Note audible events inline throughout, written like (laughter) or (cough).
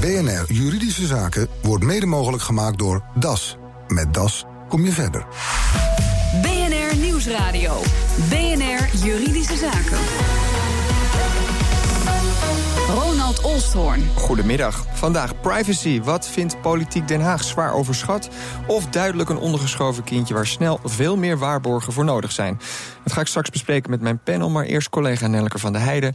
BNR Juridische Zaken wordt mede mogelijk gemaakt door DAS. Met DAS kom je verder. BNR Nieuwsradio. BNR Juridische Zaken. Ronald Olsthoorn. Goedemiddag. Vandaag privacy. Wat vindt politiek Den Haag zwaar overschat? Of duidelijk een ondergeschoven kindje waar snel veel meer waarborgen voor nodig zijn? Dat ga ik straks bespreken met mijn panel, maar eerst collega Nelke van der Heijden.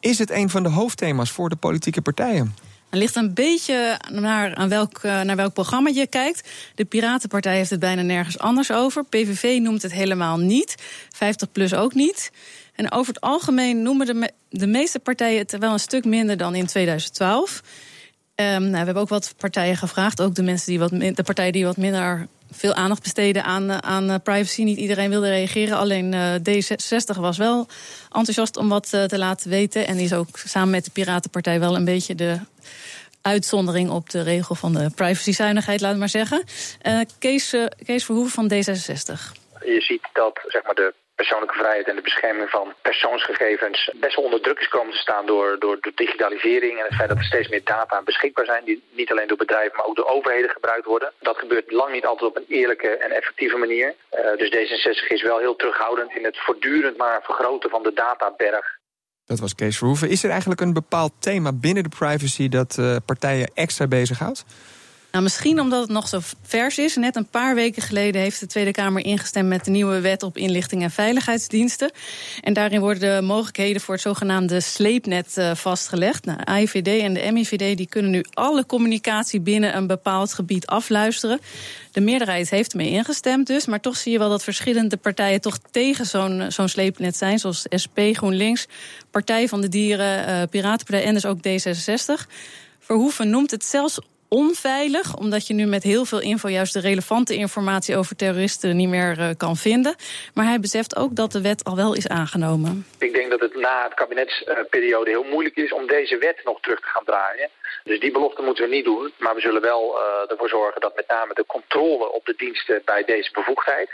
Is het een van de hoofdthema's voor de politieke partijen? Het ligt een beetje naar, aan welk, eh, naar welk programma je kijkt. De Piratenpartij heeft het bijna nergens anders over. PVV noemt het helemaal niet. 50 plus ook niet. En over het algemeen noemen de, de meeste partijen het wel een stuk minder dan in 2012. Um, nou, we hebben ook wat partijen gevraagd, ook de, mensen die wat, de partijen die wat minder veel aandacht besteden aan, eh, aan eh, privacy. Niet iedereen wilde reageren, alleen uh, D66 was wel enthousiast om wat te laten weten. En is ook samen met de Piratenpartij wel een beetje de uitzondering op de regel van de privacyzuinigheid, laat maar zeggen. Kees, Kees Verhoeven van D66. Je ziet dat zeg maar, de persoonlijke vrijheid en de bescherming van persoonsgegevens best wel onder druk is komen te staan door, door de digitalisering en het feit dat er steeds meer data beschikbaar zijn die niet alleen door bedrijven maar ook door overheden gebruikt worden. Dat gebeurt lang niet altijd op een eerlijke en effectieve manier. Uh, dus D66 is wel heel terughoudend in het voortdurend maar vergroten van de databerg. Dat was Kees Verhoeven. Is er eigenlijk een bepaald thema binnen de privacy dat uh, partijen extra bezighoudt? Nou, misschien omdat het nog zo vers is. Net een paar weken geleden heeft de Tweede Kamer ingestemd met de nieuwe wet op inlichting en veiligheidsdiensten. En daarin worden de mogelijkheden voor het zogenaamde sleepnet uh, vastgelegd. Nou, AIVD en de MIVD die kunnen nu alle communicatie binnen een bepaald gebied afluisteren. De meerderheid heeft ermee ingestemd dus, maar toch zie je wel dat verschillende partijen toch tegen zo'n zo'n sleepnet zijn, zoals SP, GroenLinks, Partij van de Dieren, uh, Piratenpartij en dus ook D66. Verhoeven noemt het zelfs onveilig, omdat je nu met heel veel info juist de relevante informatie over terroristen niet meer uh, kan vinden. Maar hij beseft ook dat de wet al wel is aangenomen. Ik denk dat het na het kabinetsperiode heel moeilijk is om deze wet nog terug te gaan draaien. Dus die belofte moeten we niet doen. Maar we zullen wel uh, ervoor zorgen dat met name de controle op de diensten bij deze bevoegdheid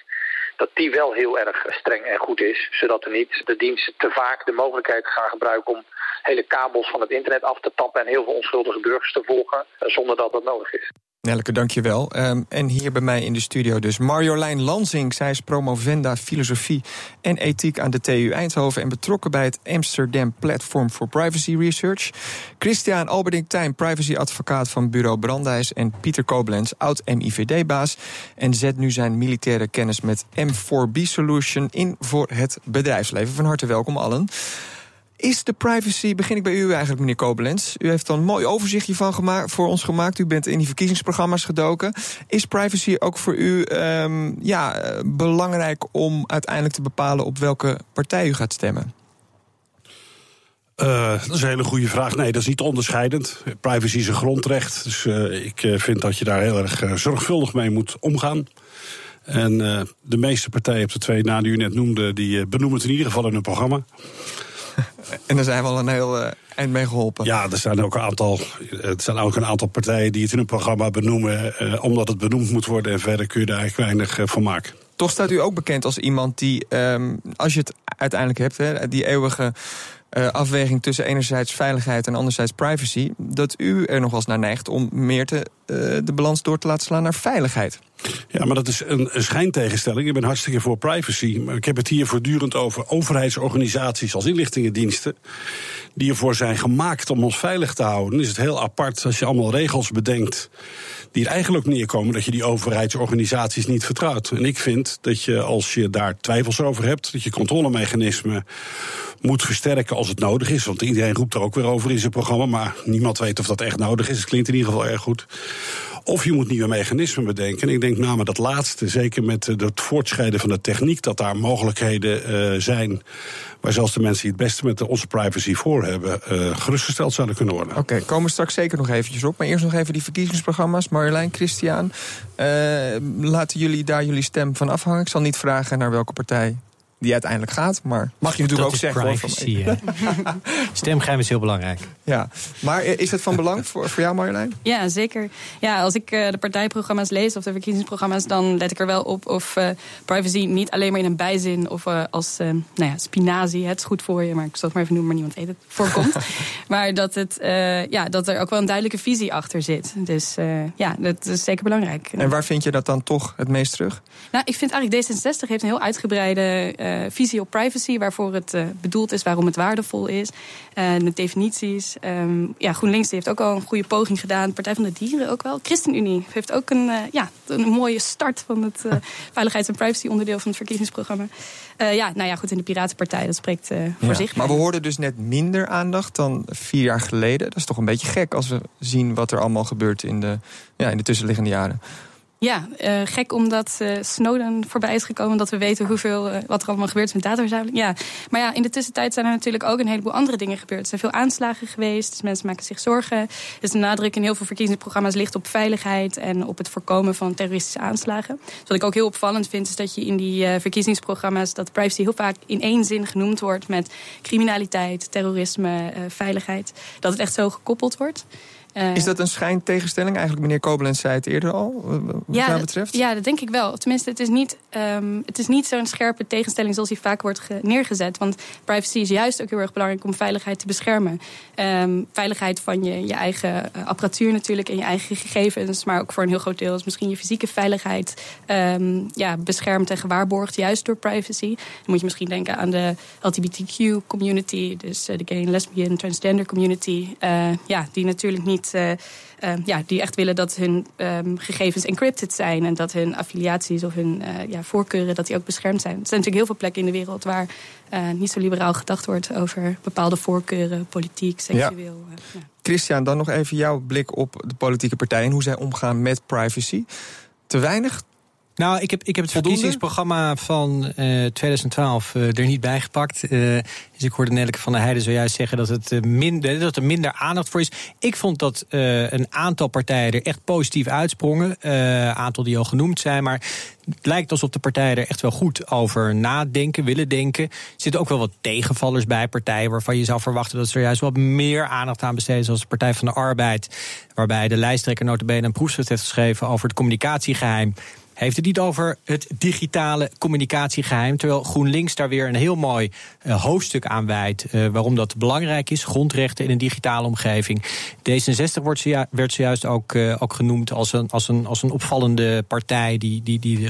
dat die wel heel erg streng en goed is. Zodat we niet de diensten te vaak de mogelijkheid gaan gebruiken om hele kabels van het internet af te tappen en heel veel onschuldige burgers te volgen eh, zonder dat dat nodig is. Nelke, dankjewel. Um, en hier bij mij in de studio dus Marjolein Lansing. Zij is promovenda filosofie en ethiek aan de TU Eindhoven... en betrokken bij het Amsterdam Platform for Privacy Research. Christian Alberding Tijn, privacyadvocaat van bureau Brandijs... en Pieter Koblenz, oud-MIVD-baas. En zet nu zijn militaire kennis met M4B Solution in voor het bedrijfsleven. Van harte welkom allen. Is de privacy, begin ik bij u eigenlijk, meneer Koblenz. U heeft er een mooi overzichtje van gemaakt, voor ons gemaakt. U bent in die verkiezingsprogramma's gedoken. Is privacy ook voor u um, ja, belangrijk om uiteindelijk te bepalen op welke partij u gaat stemmen? Uh, dat is een hele goede vraag. Nee, dat is niet onderscheidend. Privacy is een grondrecht. Dus uh, ik vind dat je daar heel erg zorgvuldig mee moet omgaan. En de meeste partijen op de twee na die u net noemde, die benoemen het in ieder geval in hun programma. En daar zijn we al een heel uh, eind mee geholpen. Ja, er zijn ook een aantal, er zijn ook een aantal partijen die het in hun programma benoemen, uh, omdat het benoemd moet worden. En verder kun je daar eigenlijk weinig uh, van maken. Toch staat u ook bekend als iemand die, um, als je het uiteindelijk hebt, hè, die eeuwige uh, afweging tussen enerzijds veiligheid en anderzijds privacy, dat u er nog wel eens naar neigt om meer te, de balans door te laten slaan naar veiligheid. Ja, maar dat is een, schijntegenstelling. Ik ben hartstikke voor privacy. Maar ik heb het hier voortdurend over overheidsorganisaties als inlichtingendiensten. die ervoor zijn gemaakt om ons veilig te houden. Dan is het heel apart als je allemaal regels bedenkt. die er eigenlijk neerkomen dat je die overheidsorganisaties niet vertrouwt. En ik vind dat je, als je daar twijfels over hebt. dat je controlemechanismen moet versterken als het nodig is. Want iedereen roept er ook weer over in zijn programma. maar niemand weet of dat echt nodig is. Het klinkt in ieder geval erg goed. Of je moet nieuwe mechanismen bedenken. En ik denk namelijk dat laatste, zeker met het voortschrijden van de techniek, dat daar mogelijkheden uh, zijn. Waar zelfs de mensen die het beste met onze privacy voor hebben, uh, gerustgesteld zouden kunnen worden. Oké, komen we straks zeker nog eventjes op. Maar eerst nog even die verkiezingsprogramma's. Marjolein, Christian, laten jullie daar jullie stem van afhangen? Ik zal niet vragen naar welke partij die uiteindelijk gaat. Maar mag je natuurlijk ook zeggen. Privacy, hoor, (laughs) Stemgeheim is heel belangrijk. Ja, maar is het van belang voor, voor jou Marjolein? Ja, zeker. Ja, als ik de partijprogramma's lees of de verkiezingsprogramma's... dan let ik er wel op of privacy niet alleen maar in een bijzin... of als nou ja, spinazie, het is goed voor je... maar ik zal het maar even noemen, maar niemand weet het, voorkomt. (laughs) maar dat, het, ja, dat er ook wel een duidelijke visie achter zit. Dus ja, dat is zeker belangrijk. En waar vind je dat dan toch het meest terug? Nou, ik vind eigenlijk D66 heeft een heel uitgebreide uh, visie op privacy, waarvoor het uh, bedoeld is, waarom het waardevol is. Uh, de definities. Um, ja, GroenLinks heeft ook al een goede poging gedaan. Partij van de Dieren ook wel. ChristenUnie heeft ook een, ja, een mooie start van het (laughs) veiligheids- en privacy onderdeel van het verkiezingsprogramma. ja, nou ja, goed, in de Piratenpartij, dat spreekt voor ja, zich. Maar we hoorden dus net minder aandacht dan vier jaar geleden. Dat is toch een beetje gek als we zien wat er allemaal gebeurt in de, ja, in de tussenliggende jaren. Ja, uh, gek omdat uh, Snowden voorbij is gekomen. Dat we weten hoeveel, uh, wat er allemaal gebeurt met dataverzameling. Ja, maar ja, in de tussentijd zijn er natuurlijk ook een heleboel andere dingen gebeurd. Er zijn veel aanslagen geweest, dus mensen maken zich zorgen. Dus de nadruk in heel veel verkiezingsprogramma's ligt op veiligheid... en op het voorkomen van terroristische aanslagen. Dus wat ik ook heel opvallend vind, is dat je in die verkiezingsprogramma's... dat privacy heel vaak in één zin genoemd wordt met criminaliteit, terrorisme, veiligheid. Dat het echt zo gekoppeld wordt. Uh, is dat een schijntegenstelling? Eigenlijk, meneer Koblenz zei het eerder al, wat ja, dat betreft. Ja, dat denk ik wel. Tenminste, het is niet, um, het is niet zo'n scherpe tegenstelling zoals die vaak wordt neergezet. Want privacy is juist ook heel erg belangrijk om veiligheid te beschermen. Um, veiligheid van je, je eigen apparatuur natuurlijk en je eigen gegevens. Maar ook voor een heel groot deel is misschien je fysieke veiligheid um, ja, beschermd en gewaarborgd, juist door privacy. Dan moet je misschien denken aan de LGBTQ community, dus de gay, lesbian, transgender community. Uh, ja, die natuurlijk niet uh, uh, ja, die echt willen dat hun um, gegevens encrypted zijn. En dat hun affiliaties of hun uh, ja, voorkeuren dat die ook beschermd zijn. Er zijn natuurlijk heel veel plekken in de wereld waar niet zo liberaal gedacht wordt over bepaalde voorkeuren, politiek, seksueel. Ja. Ja. Christian, dan nog even jouw blik op de politieke partijen en hoe zij omgaan met privacy. Te weinig, nou, ik heb, ik heb het Voldoende? verkiezingsprogramma van uh, 2012 uh, er niet bij gepakt. Uh, dus ik hoorde Nelke van der Heijden zojuist zeggen dat, het, minder, dat er minder aandacht voor is. Ik vond dat een aantal partijen er echt positief uitsprongen. Een aantal die al genoemd zijn. Maar het lijkt alsof de partijen er echt wel goed over nadenken, willen denken. Er zitten ook wel wat tegenvallers bij partijen waarvan je zou verwachten dat ze er juist wat meer aandacht aan besteden. Zoals de Partij van de Arbeid, waarbij de lijsttrekker notabene een proefschrift heeft geschreven over het communicatiegeheim heeft het niet over het digitale communicatiegeheim. Terwijl GroenLinks daar weer een heel mooi uh, hoofdstuk aan wijdt. Uh, waarom dat belangrijk is. Grondrechten in een digitale omgeving. D66 wordt zoju werd zojuist ook, uh, ook genoemd als een, als, een, als een opvallende partij. die, die, die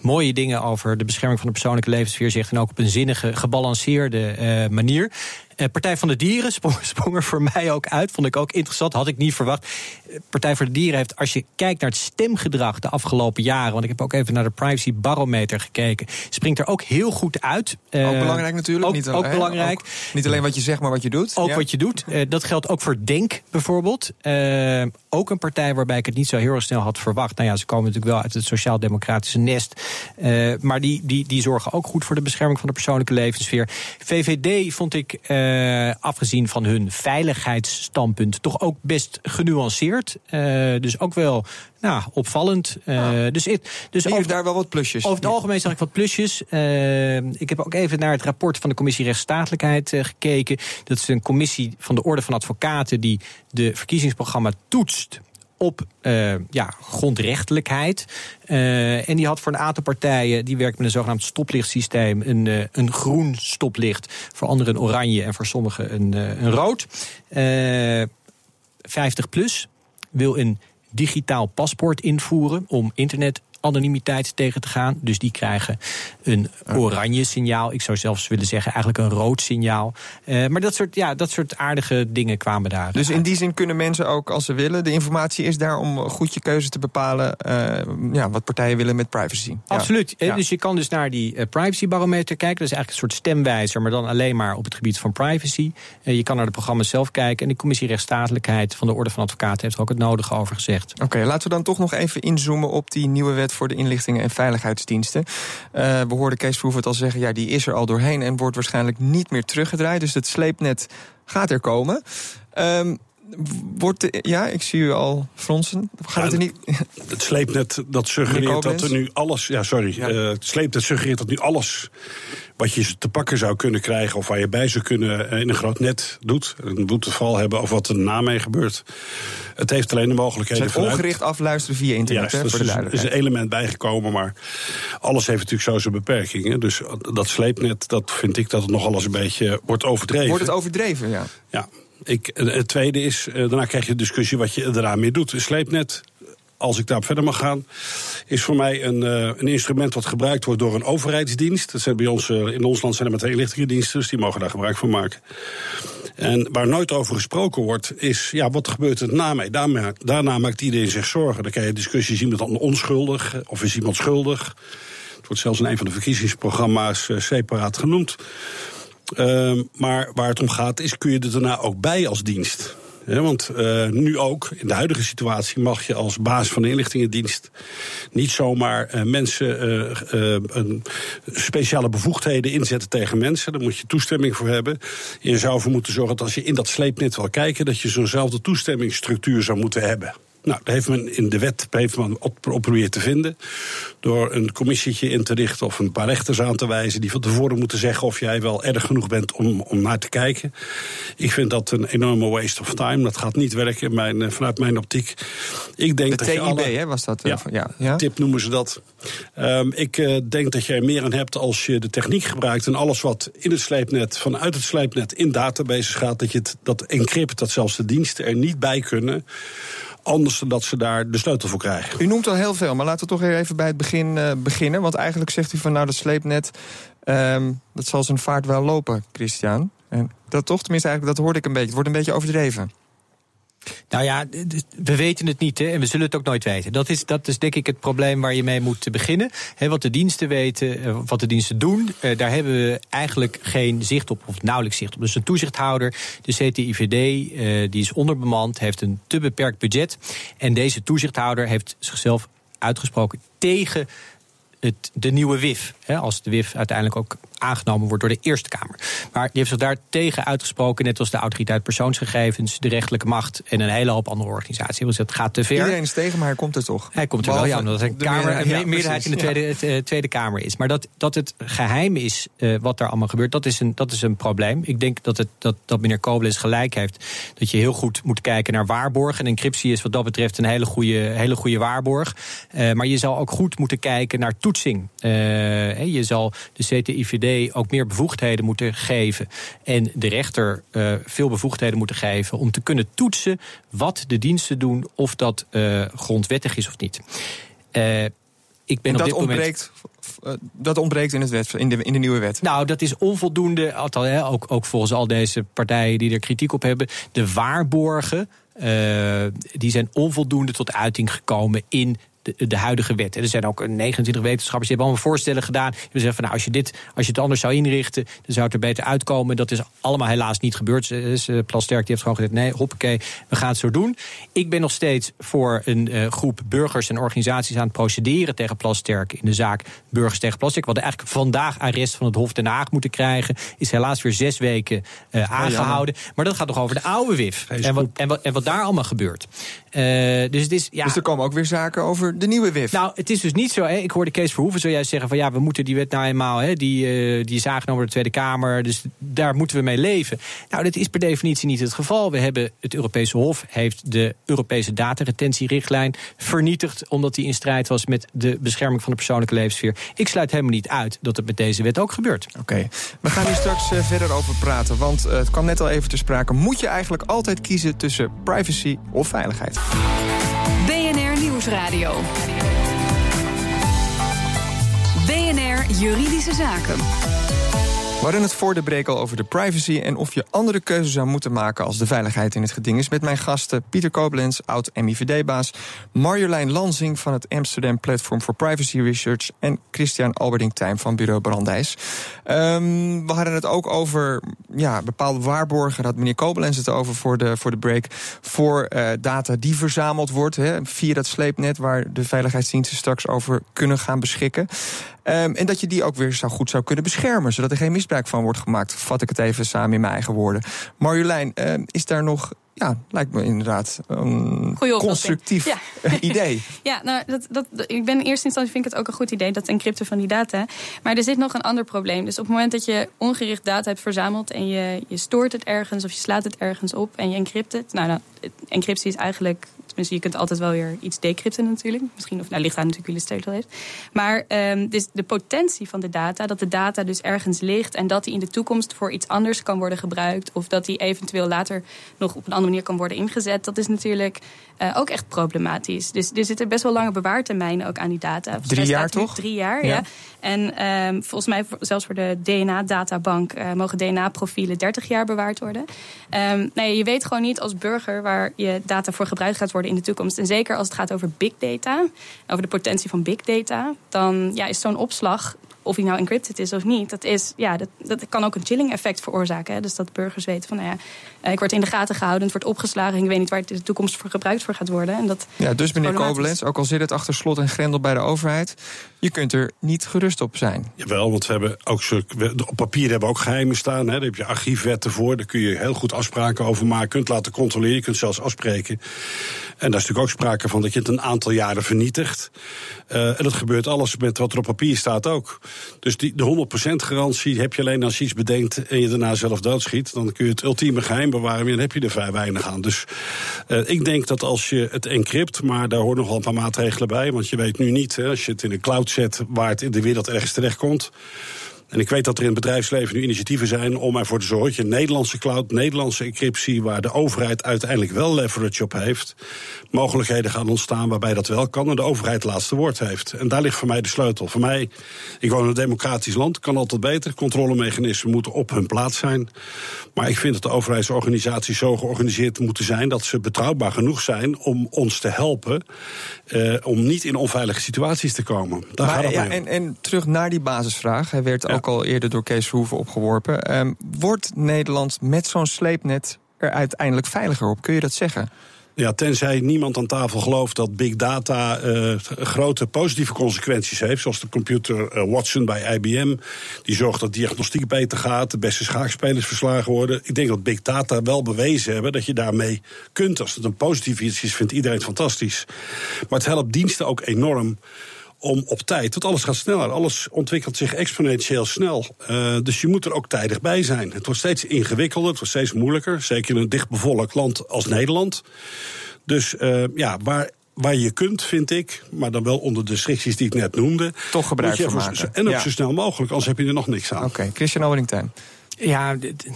mooie dingen over de bescherming van de persoonlijke levenssfeer zegt. En ook op een zinnige, gebalanceerde manier. Uh, Partij van de Dieren (laughs) sprong, sprong, er voor mij ook uit. Vond ik ook interessant, had ik niet verwacht. Partij voor de Dieren heeft, als je kijkt naar het stemgedrag de afgelopen jaren. want ik heb ook even naar de Privacy Barometer gekeken. springt er ook heel goed uit. Uh, ook belangrijk natuurlijk. Ook, niet, ook belangrijk. Ook, niet alleen wat je zegt, maar wat je doet. Ook ja. wat je doet. Dat geldt ook voor Denk bijvoorbeeld. ook een partij waarbij ik het niet zo heel erg snel had verwacht. Nou ja, ze komen natuurlijk wel uit het sociaal-democratische nest. maar die, die, die zorgen ook goed voor de bescherming van de persoonlijke levenssfeer. VVD vond ik. Uh, afgezien van hun veiligheidsstandpunt, toch ook best genuanceerd. Uh, dus ook wel nou, opvallend. Uh, ah. Dus, it, dus over, daar wel wat plusjes. Over het algemeen zag ik wat plusjes. ik heb ook even naar het rapport van de Commissie Rechtsstatelijkheid gekeken. Dat is een commissie van de Orde van Advocaten die de verkiezingsprogramma toetst op uh, ja, grondrechtelijkheid. Uh, en die had voor een aantal partijen, die werkt met een zogenaamd stoplichtsysteem, een, uh, een groen stoplicht. Voor anderen een oranje en voor sommigen een, een rood. 50 plus wil een digitaal paspoort invoeren om internet anonimiteit tegen te gaan. Dus die krijgen een oranje signaal. Ik zou zelfs willen zeggen eigenlijk een rood signaal. Uh, maar dat soort, ja, dat soort aardige dingen kwamen daar. Dus in die zin kunnen mensen ook als ze willen. De informatie is daar om goed je keuze te bepalen. Uh, ja, wat partijen willen met privacy. Absoluut. Ja. Dus je kan dus naar die uh, privacy barometer kijken. Dat is eigenlijk een soort stemwijzer, maar dan alleen maar op het gebied van privacy. je kan naar de programma's zelf kijken. En de commissie rechtsstatelijkheid van de Orde van Advocaten heeft er ook het nodige over gezegd. Oké, okay, laten we dan toch nog even inzoomen op die nieuwe wet voor de inlichtingen en veiligheidsdiensten. Uh, we hoorden Kees Verhoeven al zeggen, ja, die is er al doorheen en wordt waarschijnlijk niet meer teruggedraaid. Dus het sleepnet gaat er komen. Um, wordt de, ja, ik zie u al fronsen. Gaat ja, het er niet? Het sleepnet dat suggereert dat er nu alles. Ja, sorry. Ja. Uh, het sleepnet suggereert dat nu alles wat je te pakken zou kunnen krijgen of waar je bij zou kunnen in een groot net doet. Een boeteval hebben of wat er na mee gebeurt. Het heeft alleen de mogelijkheden van. ongericht afluisteren via internet. Ja, er is een element bijgekomen, maar alles heeft natuurlijk zo zijn beperkingen. Dus dat sleepnet, dat vind ik dat het nog alles een beetje wordt overdreven. Wordt het overdreven, ja? Ja. Ik, het tweede is, eh, daarna krijg je de discussie wat je eraan mee doet. Sleepnet, als ik daarop verder mag gaan, is voor mij een, uh, een instrument wat gebruikt wordt door een overheidsdienst. Dat zijn bij ons, in ons land zijn er maar twee inlichtingendiensten, dus die mogen daar gebruik van maken. En waar nooit over gesproken wordt, is ja, wat gebeurt er na mij? Daarna, daarna maakt iedereen zich zorgen. Dan krijg je discussies, is iemand dan onschuldig of is iemand schuldig? Het wordt zelfs in een van de verkiezingsprogramma's uh, separaat genoemd. Uh, maar waar het om gaat is, kun je er daarna ook bij als dienst? want uh, nu ook, in de huidige situatie, mag je als baas van de inlichtingendienst niet zomaar uh, mensen een speciale bevoegdheden inzetten tegen mensen. Daar moet je toestemming voor hebben. Je zou ervoor moeten zorgen dat als je in dat sleepnet wil kijken, dat je zo'nzelfde toestemmingsstructuur zou moeten hebben. Nou, dat heeft men in de wet heeft men op, proberen te vinden. Door een commissietje in te richten of een paar rechters aan te wijzen. die van tevoren moeten zeggen of jij wel erg genoeg bent om, om naar te kijken. Ik vind dat een enorme waste of time. Dat gaat niet werken mijn, eh, vanuit mijn optiek. Ik denk de dat TIB, je alle, hè, was dat? Eh, ja, ja, tip noemen ze dat. Um, ik uh, denk dat jij meer aan hebt als je de techniek gebruikt. en alles wat in het sleepnet, vanuit het sleepnet in databases gaat. dat je het, dat encrypt, dat zelfs de diensten er niet bij kunnen anders dan dat ze daar de sleutel voor krijgen. U noemt al heel veel, maar laten we toch even bij het begin uh, beginnen. Want eigenlijk zegt u van nou, dat sleepnet, um, dat zal zijn vaart wel lopen, Christian. En dat toch, tenminste eigenlijk, dat hoorde ik een beetje. Het wordt een beetje overdreven. Nou ja, we weten het niet hè, en we zullen het ook nooit weten. Dat is, dat is denk ik het probleem waar je mee moet beginnen. wat de diensten weten, eh, wat de diensten doen, eh, daar hebben we eigenlijk geen zicht op, of nauwelijks zicht op. Dus een toezichthouder, de CTIVD, eh, die is onderbemand, heeft een te beperkt budget. En deze toezichthouder heeft zichzelf uitgesproken tegen het, de nieuwe WIF. Als de WIF uiteindelijk ook aangenomen wordt door de Eerste Kamer. Maar die heeft zich daar tegen uitgesproken, net als de autoriteit persoonsgegevens, de rechterlijke macht en een hele hoop andere organisaties. Dus het gaat te ver. Iedereen is tegen, maar hij komt er toch? Hij komt er wel, ja, omdat er een, kamer, een meerderheid in de tweede, eh, tweede Kamer is. Maar dat, dat het geheim is uh, wat daar allemaal gebeurt, dat is, een, dat is een probleem. Ik denk dat, het, dat, dat meneer Koblenz gelijk heeft. Dat je heel goed moet kijken naar waarborgen. En encryptie is wat dat betreft een hele goede, hele goede waarborg. Uh, maar je zal ook goed moeten kijken naar toetsing. Uh, je zal de CTIVD ook meer bevoegdheden moeten geven. En de rechter uh, veel bevoegdheden moeten geven om te kunnen toetsen wat de diensten doen, of dat uh, grondwettig is of niet. Uh, ik ben en dat, ontbreekt, moment... dat ontbreekt in, het wet, in, de, in de nieuwe wet. Nou, dat is onvoldoende. Althans, hè, ook, ook volgens al deze partijen die er kritiek op hebben. De waarborgen. Uh, die zijn onvoldoende tot uiting gekomen in de, de huidige wet. er zijn ook 29 wetenschappers die hebben allemaal voorstellen gedaan. Die zeggen van nou, als je, dit, als je het anders zou inrichten, dan zou het er beter uitkomen. Dat is allemaal helaas niet gebeurd. Plasterk die heeft gewoon gezegd: nee, hoppakee, we gaan het zo doen. Ik ben nog steeds voor een uh, groep burgers en organisaties aan het procederen tegen Plasterk in de zaak Burgers tegen Plasterk. Wat eigenlijk vandaag arrest van het Hof Den Haag moeten krijgen, is helaas weer zes weken uh, aangehouden. maar dat gaat toch over de oude WIF en wat, en, wat, en wat daar allemaal gebeurt. Uh, dus, het is, ja, dus er komen ook weer zaken over de nieuwe WIF. Nou, het is dus niet zo. Hè. Ik hoorde Kees Verhoeven zojuist zeggen van ja, we moeten die wet nou eenmaal, hè, die, uh, die is aangenomen door de Tweede Kamer. Dus daar moeten we mee leven. Nou, dat is per definitie niet het geval. We hebben het Europese Hof heeft de Europese dataretentierichtlijn vernietigd. Omdat die in strijd was met de bescherming van de persoonlijke levenssfeer. Ik sluit helemaal niet uit dat het met deze wet ook gebeurt. Oké, we gaan hier straks uh, verder over praten. Want uh, het kwam net al even te sprake. Moet je eigenlijk altijd kiezen tussen privacy of veiligheid? Nieuwsradio. BNR Juridische Zaken. We hadden het voor de break al over de privacy en of je andere keuzes zou moeten maken als de veiligheid in het geding is. Met mijn gasten Pieter Koblenz, oud MIVD-baas, Marjolein Lansing van het Amsterdam Platform for Privacy Research en Christian Alberding-Tijm van Bureau Brandijs. Um, we hadden het ook over ja, bepaalde waarborgen. Daar had meneer Koblenz het over voor de, voor de break. Voor uh, data die verzameld wordt hè, via dat sleepnet waar de veiligheidsdiensten straks over kunnen gaan beschikken. Um, en dat je die ook weer zo goed zou kunnen beschermen, zodat er geen misbruik van wordt gemaakt. Vat ik het even samen in mijn eigen woorden. Marjolein, um, is daar nog ja, lijkt me inderdaad een constructief (laughs) idee. (laughs) ja, nou, dat, dat, ik ben in eerste instantie vind ik het ook een goed idee, dat encrypten van die data. Maar er zit nog een ander probleem. Dus op het moment dat je ongericht data hebt verzameld en je, je stoort het ergens of je slaat het ergens op en je encrypt het. Nou, nou encryptie is eigenlijk Tenminste, je kunt altijd wel weer iets decrypten natuurlijk. Misschien, of nou ligt daar natuurlijk wie de sleutel heeft. Maar um, dus de potentie van de data, dat de data dus ergens ligt en dat die in de toekomst voor iets anders kan worden gebruikt. Of dat die eventueel later nog op een andere manier kan worden ingezet. Dat is natuurlijk uh, ook echt problematisch. Dus er zitten best wel lange bewaartermijnen ook aan die data. Volgens drie jaar toch? Drie jaar, ja. En um, volgens mij, zelfs voor de DNA-databank, uh, mogen DNA-profielen 30 jaar bewaard worden. Um, nee, je weet gewoon niet als burger waar je data voor gebruikt gaat worden in de toekomst. En zeker als het gaat over big data, over de potentie van big data, dan ja, is zo'n opslag of hij nou encrypted is of niet, dat, is, ja, dat, dat kan ook een chilling effect veroorzaken. Hè? Dus dat burgers weten van, nou ja, eh, ik word in de gaten gehouden, het wordt opgeslagen en ik weet niet waar het in de toekomst voor gebruikt voor gaat worden. En dat ja, dus meneer Koblenz, ook al zit het achter slot en grendel bij de overheid, je kunt er niet gerust op zijn. Jawel, want we hebben ook op papier hebben we ook geheimen staan. Hè? Daar heb je archiefwetten voor, daar kun je heel goed afspraken over maken, kunt laten controleren, je kunt zelfs afspreken. En daar is natuurlijk ook sprake van dat je het een aantal jaren vernietigt. Uh, en dat gebeurt alles met wat er op papier staat ook. Dus die, de 100% garantie heb je alleen als je iets bedenkt en je daarna zelf doodschiet. Dan kun je het ultieme geheim bewaren en dan heb je er vrij weinig aan. Dus uh, ik denk dat als je het encrypt, maar daar horen nogal een paar maatregelen bij. Want je weet nu niet, hè, als je het in een cloud zet waar het in de wereld ergens terecht komt. En ik weet dat er in het bedrijfsleven nu initiatieven zijn om ervoor te zorgen dat je Nederlandse cloud, Nederlandse encryptie, waar de overheid uiteindelijk wel leverage op heeft, mogelijkheden gaan ontstaan waarbij dat wel kan en de overheid het laatste woord heeft. En daar ligt voor mij de sleutel. Voor mij, ik woon in een democratisch land, kan altijd beter. Controlemechanismen moeten op hun plaats zijn. Maar ik vind dat de overheidsorganisaties zo georganiseerd moeten zijn dat ze betrouwbaar genoeg zijn om ons te helpen uh, om niet in onveilige situaties te komen. Daar maar, gaat ja, en, en, terug naar die basisvraag. Hij werd ook al eerder door Kees Verhoeven opgeworpen. Um, wordt Nederland met zo'n sleepnet er uiteindelijk veiliger op? Kun je dat zeggen? Ja, tenzij niemand aan tafel gelooft dat big data uh, grote positieve consequenties heeft. Zoals de computer uh, Watson bij IBM. Die zorgt dat diagnostiek beter gaat, de beste schaakspelers verslagen worden. Ik denk dat big data wel bewezen hebben dat je daarmee kunt. Als het een positief iets is, vindt iedereen fantastisch. Maar het helpt diensten ook enorm om op tijd. Want alles gaat sneller. Alles ontwikkelt zich exponentieel snel. Uh, dus je moet er ook tijdig bij zijn. Het wordt steeds ingewikkelder, het wordt steeds moeilijker. Zeker in een dichtbevolkt land als Nederland. Dus uh, ja, waar waar je kunt, vind ik, maar dan wel onder de restricties die ik net noemde. Toch gebruik van maken. En ook zo snel mogelijk, anders heb je er nog niks aan. Oké, okay. Christian Overingtuin. Ja, dit,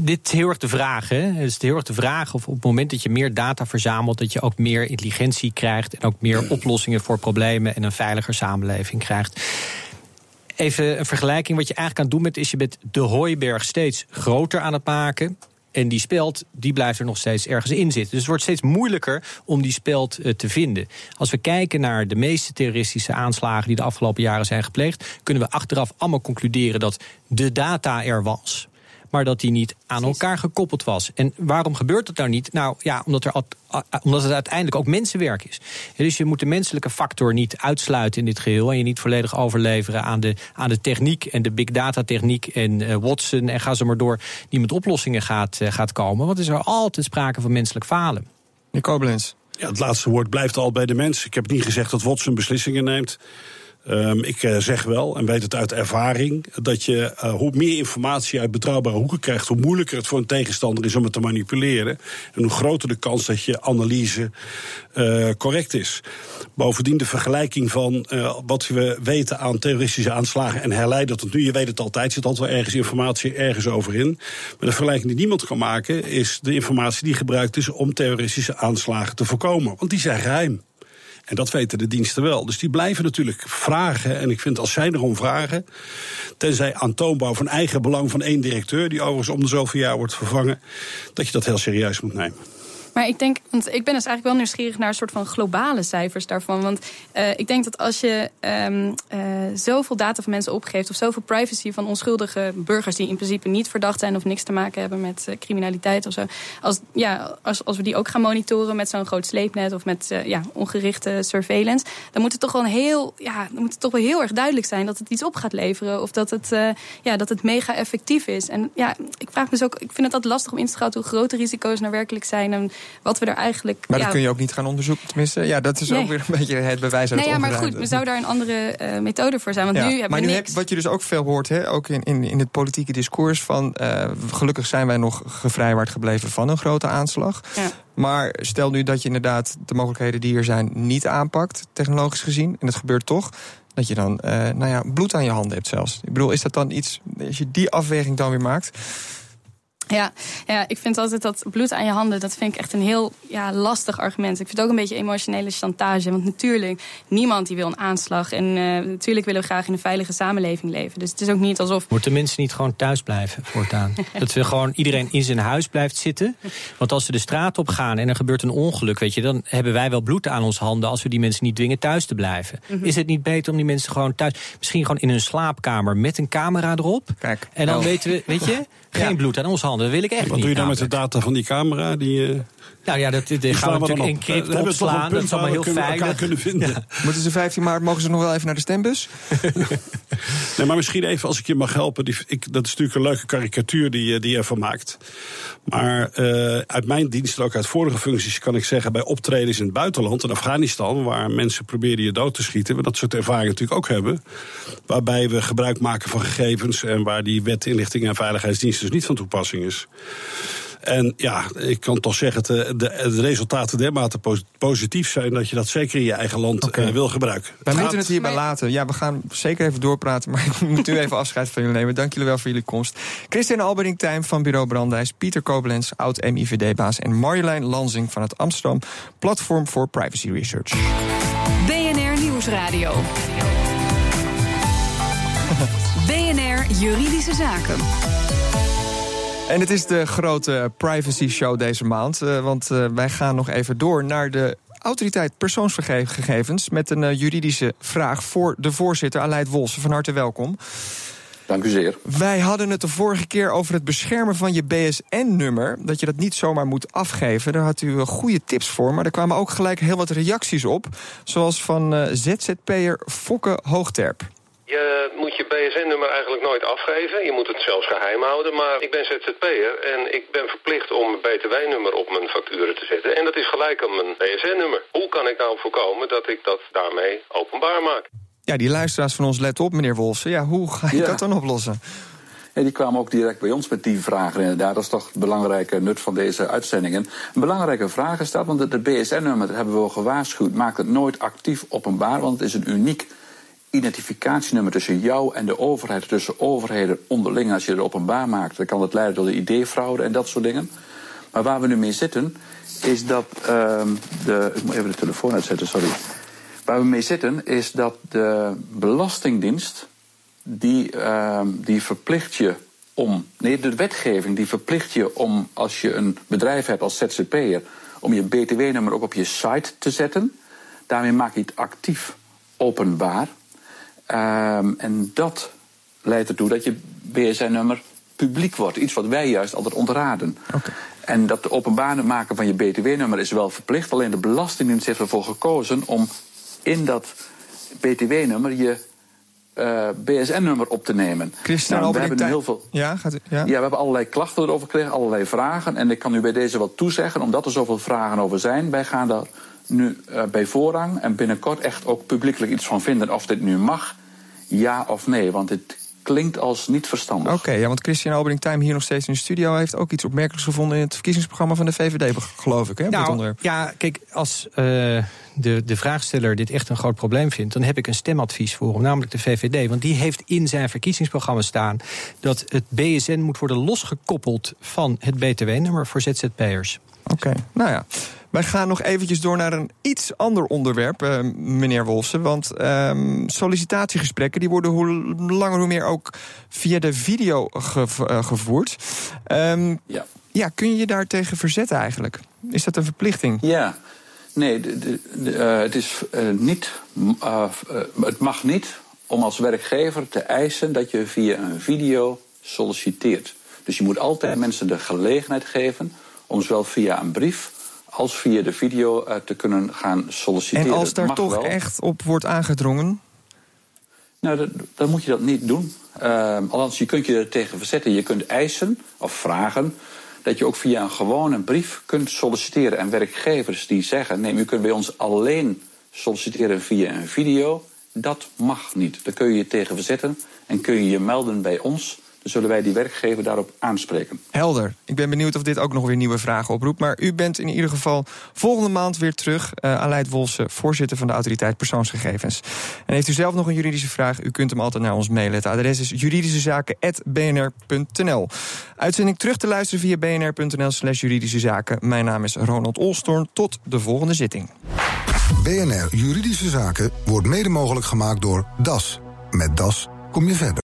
dit, is heel erg de vraag. Hè? Het is heel erg de vraag of op het moment dat je meer data verzamelt, dat je ook meer intelligentie krijgt en ook meer oplossingen voor problemen en een veiliger samenleving krijgt. Even een vergelijking. Wat je eigenlijk aan het doen bent, is je met de hooiberg steeds groter aan het maken. En die speld, die blijft er nog steeds ergens in zitten. Dus het wordt steeds moeilijker om die speld uh, te vinden. Als we kijken naar de meeste terroristische aanslagen die de afgelopen jaren zijn gepleegd, kunnen we achteraf allemaal concluderen dat de data er was maar dat die niet aan elkaar gekoppeld was. En waarom gebeurt dat nou niet? Nou ja, omdat, er, omdat het uiteindelijk ook mensenwerk is. Dus je moet de menselijke factor niet uitsluiten in dit geheel en je niet volledig overleveren aan de, aan de techniek en de big data techniek en uh, Watson en ga zo maar door, die met oplossingen gaat, uh, gaat komen. Want er is er altijd sprake van menselijk falen. Meneer Koblenz. Ja, het laatste woord blijft al bij de mens. Ik heb niet gezegd dat Watson beslissingen neemt. Um, ik uh, zeg wel, en weet het uit ervaring, dat je uh, hoe meer informatie uit betrouwbare hoeken krijgt, hoe moeilijker het voor een tegenstander is om het te manipuleren. En hoe groter de kans dat je analyse uh, correct is. Bovendien de vergelijking van wat we weten aan terroristische aanslagen en herleiden tot nu. Je weet het altijd, zit altijd wel ergens informatie ergens over in. Maar de vergelijking die niemand kan maken, is de informatie die gebruikt is om terroristische aanslagen te voorkomen. Want die zijn geheim. En dat weten de diensten wel. Dus die blijven natuurlijk vragen. En ik vind als zij erom vragen, tenzij aantoonbaar van eigen belang van één directeur, die overigens om de zoveel jaar wordt vervangen, dat je dat heel serieus moet nemen. Maar ik denk, want ik ben dus eigenlijk wel nieuwsgierig naar een soort van globale cijfers daarvan. Want uh, ik denk dat als je um, uh, zoveel data van mensen opgeeft, of zoveel privacy van onschuldige burgers die in principe niet verdacht zijn of niks te maken hebben met uh, criminaliteit of zo. Als, ja, als, als we die ook gaan monitoren met zo'n groot sleepnet of met ja, ongerichte surveillance, dan moet het toch wel heel, ja, dan moet het toch wel heel erg duidelijk zijn dat het iets op gaat leveren. Of dat het, ja, dat het mega effectief is. En ja, ik vraag me dus ook, ik vind het altijd lastig om in te schatten hoe grote risico's nou werkelijk zijn. En wat we er eigenlijk. Maar dat kun je ook niet gaan onderzoeken, tenminste. Ja, dat is ook weer een beetje het bewijs uit nee, ja, maar goed, we zou daar een andere uh, methode voor zijn. Want ja, nu hebben maar we nu niks. heb, wat je dus ook veel hoort, hè, ook in, in, in het politieke discours, van uh, gelukkig zijn wij nog gevrijwaard gebleven van een grote aanslag. Ja. Maar stel nu dat je inderdaad de mogelijkheden die er zijn niet aanpakt, technologisch gezien, en het gebeurt toch. Dat je dan uh, nou ja, bloed aan je handen hebt zelfs. Ik bedoel, is dat dan iets, als je die afweging dan weer maakt, ja, ja, ik vind altijd dat bloed aan je handen, dat vind ik echt een heel ja, lastig argument. Ik vind het ook een beetje emotionele chantage. Want natuurlijk, niemand die wil een aanslag. En uh, natuurlijk willen we graag in een veilige samenleving leven. Dus het is ook niet alsof. Moeten mensen niet gewoon thuis blijven voortaan? (laughs) dat we gewoon iedereen in zijn huis blijft zitten. Want als ze de straat op gaan en er gebeurt een ongeluk, weet je, dan hebben wij wel bloed aan ons handen als we die mensen niet dwingen thuis te blijven. Mm -hmm. Is het niet beter om die mensen gewoon thuis, misschien gewoon in hun slaapkamer met een camera erop? Kijk, en dan oh. weten we, weet je, geen ja. bloed aan ons handen. Dat wil ik echt Wat niet. doe je dan namelijk. met de data van die camera? Die, uh, nou ja, dat, dat gaan we natuurlijk encrypt uh, opslaan. Dat is allemaal heel veilig. Kunnen vinden. Ja. Moeten ze 15 maart, mogen ze nog wel even naar de stembus? (laughs) (laughs) nee, maar misschien even als ik je mag helpen. Die, ik, dat is natuurlijk een leuke karikatuur die, die je ervan maakt. Maar uh, uit mijn dienst, ook uit vorige functies, kan ik zeggen... bij optredens in het buitenland, in Afghanistan... waar mensen proberen je dood te schieten... we dat soort ervaringen natuurlijk ook hebben. Waarbij we gebruik maken van gegevens... en waar die wet inlichting en veiligheidsdienst dus niet van toepassing is. En ja, ik kan toch zeggen dat de, de, de, resultaten dermate positief zijn... dat je dat zeker in je eigen land okay. uh, wil gebruiken. Wij moeten het hierbij laten. Ja, we gaan zeker even doorpraten, maar (laughs) ik moet nu even afscheid van jullie nemen. Dank jullie wel voor jullie komst. Christian Albering-Tijm van Bureau Brandijs, Pieter Koblenz, oud-MIVD-baas... en Marjolein Lanzing van het Amsterdam Platform for Privacy Research. BNR Nieuwsradio. (laughs) BNR Juridische Zaken. En het is de grote privacy show deze maand. Uh, want uh, wij gaan nog even door naar de autoriteit persoonsgegevens... met een uh, juridische vraag voor de voorzitter, Aleid Wolsen. Van harte welkom. Dank u zeer. Wij hadden het de vorige keer over het beschermen van je BSN-nummer. Dat je dat niet zomaar moet afgeven. Daar had u goede tips voor. Maar er kwamen ook gelijk heel wat reacties op. Zoals van ZZP'er Fokke Hoogterp. Je moet je BSN-nummer eigenlijk nooit afgeven. Je moet het zelfs geheim houden. Maar ik ben ZZP'er en ik ben verplicht om mijn BTW-nummer op mijn facturen te zetten. En dat is gelijk aan mijn BSN-nummer. Hoe kan ik nou voorkomen dat ik dat daarmee openbaar maak? Ja, die luisteraars van ons, let op, meneer Wolfsen. Ja, hoe ga je ja. dat dan oplossen? Ja, die kwamen ook direct bij ons met die vragen. Inderdaad, dat is toch het belangrijke nut van deze uitzendingen. Een belangrijke vraag is dat, want het BSN-nummer, dat hebben we al gewaarschuwd, maakt het nooit actief openbaar, want het is een uniek identificatienummer tussen jou en de overheid, tussen overheden onderling. Als je het openbaar maakt, dan kan het leiden tot de ideefraude en dat soort dingen. Maar waar we nu mee zitten, is dat uh, de. Ik moet even de telefoon uitzetten, sorry. Waar we mee zitten, is dat de Belastingdienst. die, uh, die verplicht je om. Nee, de wetgeving die verplicht je om. als je een bedrijf hebt als ZZP'er. om je BTW-nummer ook op je site te zetten. Daarmee maak je het actief openbaar. Um, en dat leidt ertoe dat je BSN-nummer publiek wordt. Iets wat wij juist altijd ontraden. Okay. En dat openbaar maken van je BTW-nummer is wel verplicht. Alleen de Belastingdienst heeft ervoor gekozen om in dat BTW-nummer je uh, BSN-nummer op te nemen. Christian, nou, we hebben heel veel. Ja, gaat u, ja? ja, we hebben allerlei klachten erover gekregen, allerlei vragen. En ik kan u bij deze wat toezeggen, omdat er zoveel vragen over zijn. Wij gaan daar nu uh, bij voorrang en binnenkort echt ook publiekelijk iets van vinden of dit nu mag, ja of nee. Want het klinkt als niet verstandig. Oké, okay, ja, want Christian Albering-Time hier nog steeds in de studio heeft ook iets opmerkelijks gevonden in het verkiezingsprogramma van de VVD, geloof ik, hè, nou. Ja, kijk, als uh, de, de vraagsteller dit echt een groot probleem vindt, dan heb ik een stemadvies voor hem, namelijk de VVD. Want die heeft in zijn verkiezingsprogramma staan dat het BSN moet worden losgekoppeld van het BTW-nummer voor ZZP'ers. Oké, okay. nou ja. Wij gaan nog eventjes door naar een iets ander onderwerp, uh, meneer Wolfsen. Want um, sollicitatiegesprekken die worden hoe langer hoe meer ook via de video ge uh, gevoerd. Um, ja. ja, kun je je daartegen verzetten eigenlijk? Is dat een verplichting? Ja. Nee, de, de, de, uh, het, is, uh, niet, uh, het mag niet om als werkgever te eisen dat je via een video solliciteert. Dus je moet altijd mensen de gelegenheid geven om zowel via een brief als via de video te kunnen gaan solliciteren. En als daar toch wel. echt op wordt aangedrongen? Nou, dat, dan moet je dat niet doen. Uh, althans, je kunt je er tegen verzetten. Je kunt eisen of vragen dat je ook via een gewone brief kunt solliciteren. En werkgevers die zeggen: nee, u kunt bij ons alleen solliciteren via een video. Dat mag niet. Daar kun je je tegen verzetten en kun je je melden bij ons. Zullen wij die werkgever daarop aanspreken. Helder. Ik ben benieuwd of dit ook nog weer nieuwe vragen oproept. Maar u bent in ieder geval volgende maand weer terug. Uh, Aleid Wolse, voorzitter van de Autoriteit Persoonsgegevens. En heeft u zelf nog een juridische vraag? U kunt hem altijd naar ons mailen. Het adres is juridischezaken.bnr.nl. Uitzending terug te luisteren via bnr.nl slash juridische zaken. Mijn naam is Ronald Olstorn. Tot de volgende zitting. BNR Juridische Zaken wordt mede mogelijk gemaakt door DAS. Met DAS kom je verder.